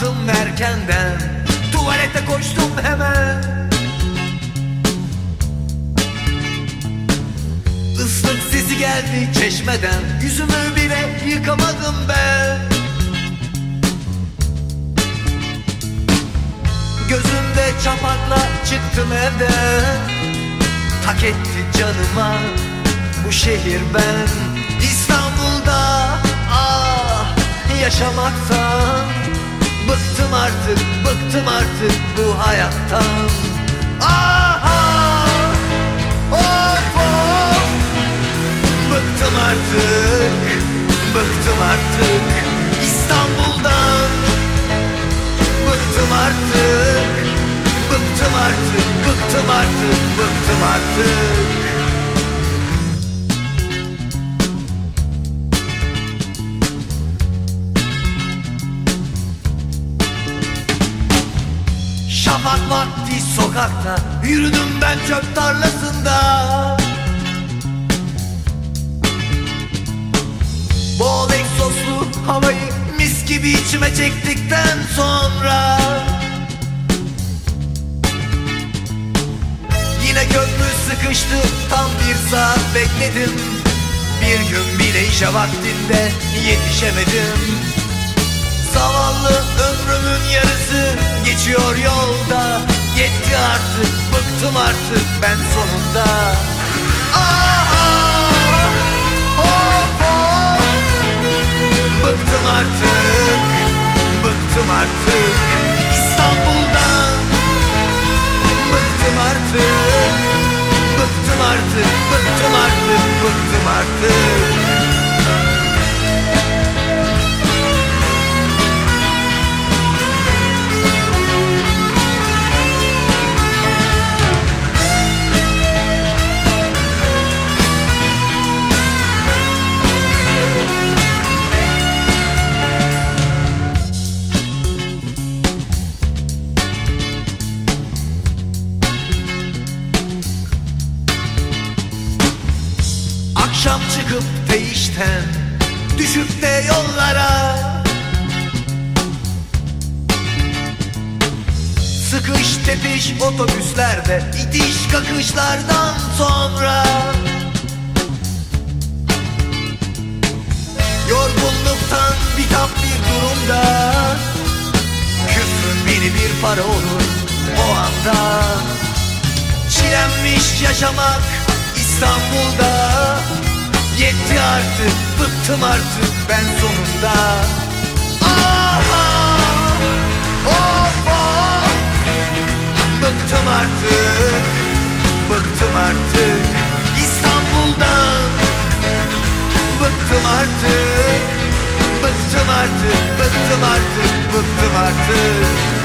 Kalktım erkenden Tuvalete koştum hemen. Islık sesi geldi çeşmeden Yüzümü bile yıkamadım ben. Gözümde çapakla çıktım evden. Tak etti canıma bu şehir ben. İstanbul'da ah yaşamaktan Bıktım artık, bıktım artık bu hayattan. Ah ah, of of! Bıktım artık, bıktım artık İstanbul'dan. Bıktım artık, bıktım artık, bıktım artık, bıktım artık Şafak vakti sokakta Yürüdüm ben çöp tarlasında. Bol egzozlu havayı mis gibi içime çektikten sonra. Yine köprü sıkıştı tam bir saat bekledim. Bir gün bile işe vaktinde yetişemedim geçiyor yolda. Yetti artık bıktım artık ben sonunda Akşam çıkıp değişten Düşüp de yollara. Sıkış tepiş otobüslerde itiş kakışlardan sonra. Yorgunluktan bitap bir durumda. Küfrün biri bir para olur o anda. Çilenmiş yaşamak İstanbul'da Yetti artık, bıktım artık ben sonunda. Ah, ah, of, of. Bıktım artık, bıktım artık İstanbul'dan. Bıktım artık, bıktım artık, bıktım artık, bıktım artık